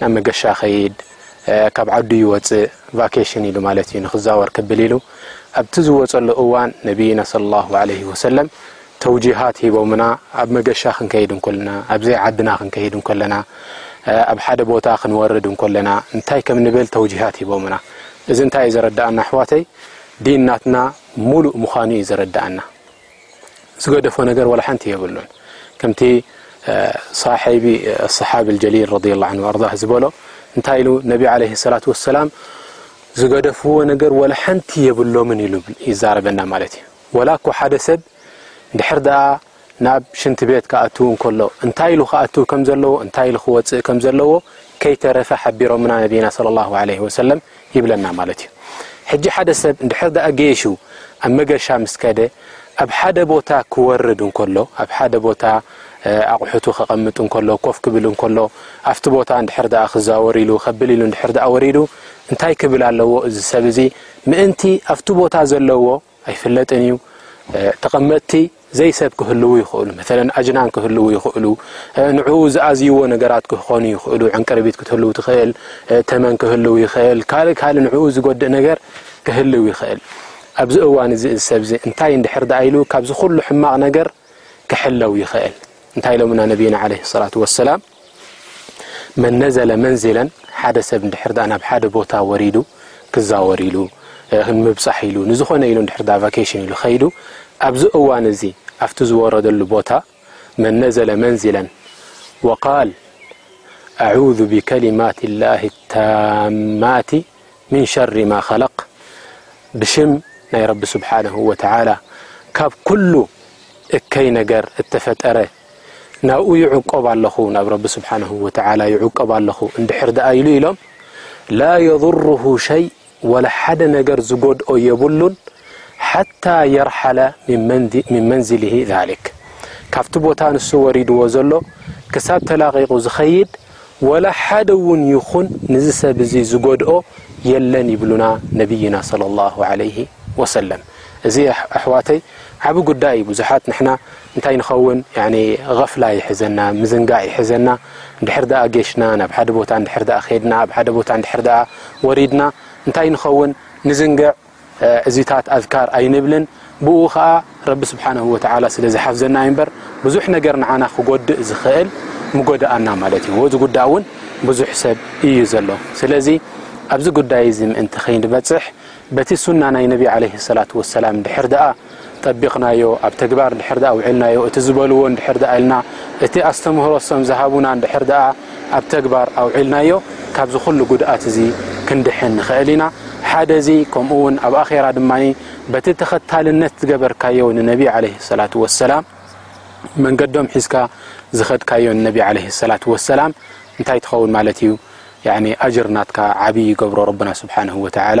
ናብ መገሻ ከይድ፣ ካብ ዓዱ ይወጽእ፣ ቫኬሽን ኢሉ ማለት እዩ፣ ንኽዛወር ክብል ኢሉ፣ ኣብቲ ዝወጸሉ እዋን ነብይና ሰለላሁ ዓለይሂ ወሰለም ተውጂሃት ሂቦምና፣ ኣብ መገሻ ክንከይድ እንኮለና፣ ኣብ ዘይዓድና ክንከይድ እንኮለና፣ ኣብ ሓደ ቦታ ክንወርድ እንኮለና እንታይ ከም ንብል ተውጂሃት ሂቦምና። እዚ እንታይ እዩ ዘረድኣና ኣሕዋተይ ዲን ናትና ሙሉእ ምዃኑ እዩ ዘረድኣና። ዝገደፎ ነገር ዋላ ሓንቲ የብሉን ከምቲ ሳሒቢ ኣሰሓቢ ጀሊል ረዲ ላ ን ኣርዳ ዝበሎ እንታይ ኢሉ ነቢ ዓለ ሰላት ወሰላም ዝገደፍዎ ነገር ዋላ ሓንቲ የብሎምን ኢሉ ይዛረበና ማለት እዩ ወላ እኮ ሓደ ሰብ ድሕር ደኣ ናብ ሽንቲ ቤት ክኣትው እንከሎ እንታይ ኢሉ ክኣትው ከም ዘለዎ እንታይ ኢሉ ክወፅእ ከም ዘለዎ ከይተረፈ ሓቢሮምና ነቢና ለ ላ ለ ወሰለም ይብለና ማለት እዩ። ሕጂ ሓደ ሰብ እንድሕር ደኣ ገይሹ ኣብ መገሻ ምስ ከደ ኣብ ሓደ ቦታ ክወርድ እንከሎ ኣብ ሓደ ቦታ ኣቑሑቱ ከቐምጥ እንከሎ ኮፍ ክብል እንከሎ ኣብቲ ቦታ እንድሕር ደኣ ክዛወር ኢሉ ከብል ኢሉ እንድሕር ደኣ ወሪዱ እንታይ ክብል ኣለዎ እዚ ሰብ እዚ ምእንቲ ኣብቲ ቦታ ዘለዎ ኣይፍለጥን እዩ ተቐመጥቲ ዘይሰብ ክህልዉ ይኽእሉ መለ ኣጅናን ክህልዉ ይኽእሉ ንዕኡ ዝኣዝይዎ ነገራት ክኾኑ ይኽእሉ ዕንቅርቢት ክትህልው ትኽእል ተመን ክህልው ይኽእል ካልእ ካልእ ንዕኡ ዝጎድእ ነገር ክህልው ይኽእል ኣብዚ እዋን እዚ እሰብዚ እንታይ እንድሕር ዳኣ ኢሉ ካብዚ ኩሉ ሕማቕ ነገር ክሕለው ይኽእል እንታይ ኢሎምና ነብይና ዓለ ሰላት ወሰላም መን ነዘለ መንዚለን ሓደ ሰብ እንድሕር ደኣ ናብ ሓደ ቦታ ወሪዱ ክዛወር ኢሉ ንምብጻሕ ኢሉ ንዝኾነ ኢሉ እንድሕር ደኣ ቫኬሽን ኢሉ ከይዱ ኣብዚ እዋን እዚ ኣብቲ ዝወረደሉ ቦታ መን ነዘለ መንዚለን ወቃል ኣዑዙ ቢከሊማት ላሂ ታማቲ ምን ሸሪ ማ ኸለቅ ብሽም ናይ ረቢ ስብሓነሁ ወተዓላ ካብ ኩሉ እከይ ነገር እተፈጠረ ናብኡ ይዕቆብ ኣለኹ፣ ናብ ረቢ ስብሓነሁ ወተዓላ ይዕቆብ ኣለኹ እንድሕር ደኣ ኢሉ ኢሎም፣ ላ የዱርሁ ሸይ፣ ዋላ ሓደ ነገር ዝጎድኦ የብሉን፣ ሓታ የርሓለ ሚን መንዝሊሂ ዛሊክ፣ ካብቲ ቦታ ንሱ ወሪድዎ ዘሎ ክሳብ ተላቒቑ ዝኸይድ፣ ወላ ሓደ ውን ይኹን ንዚ ሰብ እዚ ዝጎድኦ የለን ይብሉና ነብይና ሰለላሁ ዓለይሂ ወሰለም እዚ ኣሕዋተይ ዓቢ ጉዳይ እዩ ብዙሓት ንሕና እንታይ ንኸውን ያኒ ገፍላ ይሕዘና ምዝንጋዕ ይሕዘና እንድሕር ደኣ ጌሽና ናብ ሓደ ቦታ እንድሕር ደኣ ኼድና ኣብ ሓደ ቦታ እንድሕር ደኣ ወሪድና እንታይ ንኸውን ንዝንግዕ እዚታት ኣዝካር ኣይንብልን ብኡ ከኣ ረቢ ስብሓነሁ ወተዓላ ስለ ዝሓፍዘና እዩ እምበር ብዙሕ ነገር ንዓና ክጎድእ ዝኽእል ምጎደኣና ማለት እዩ ወዚ ጉዳይ እውን ብዙሕ ሰብ እዩ ዘሎ ስለዚ ኣብዚ ጉዳይ እዚ ምእንቲ ከይንበጽሕ በቲ ሱና ናይ ነቢ ዓለይሂ ሰላቱ ወሰላም ድሕር ደኣ ጠቢቕናዮ ኣብ ተግባር እንድሕር ደኣ ኣውዒልናዮ እቲ ዝበልዎ እንድሕር ደኣ ኢልና እቲ ኣስተምህሮ እሶም ዝሃቡና እንድሕር ደኣ ኣብ ተግባር ኣውዒልናዮ ካብዚ ኩሉ ጉድኣት እዚ ክንድሕን ንኽእል ኢና ሓደ እዚ ከምኡ እውን ኣብ ኣኼራ ድማ በቲ ተኸታልነት ዝገበርካዮ ንነቢ ዓለይሂ ሰላቱ ወሰላም መንገዶም ሒዝካ ዝኸድካዮ ንነቢ ዓለይሂ ሰላቱ ወሰላም እንታይ ትኸውን ማለት እዩ ያኒ ኣጅር ናትካ ዓብዪ ይገብሮ ረብና ስብሓነሁ ወተዓላ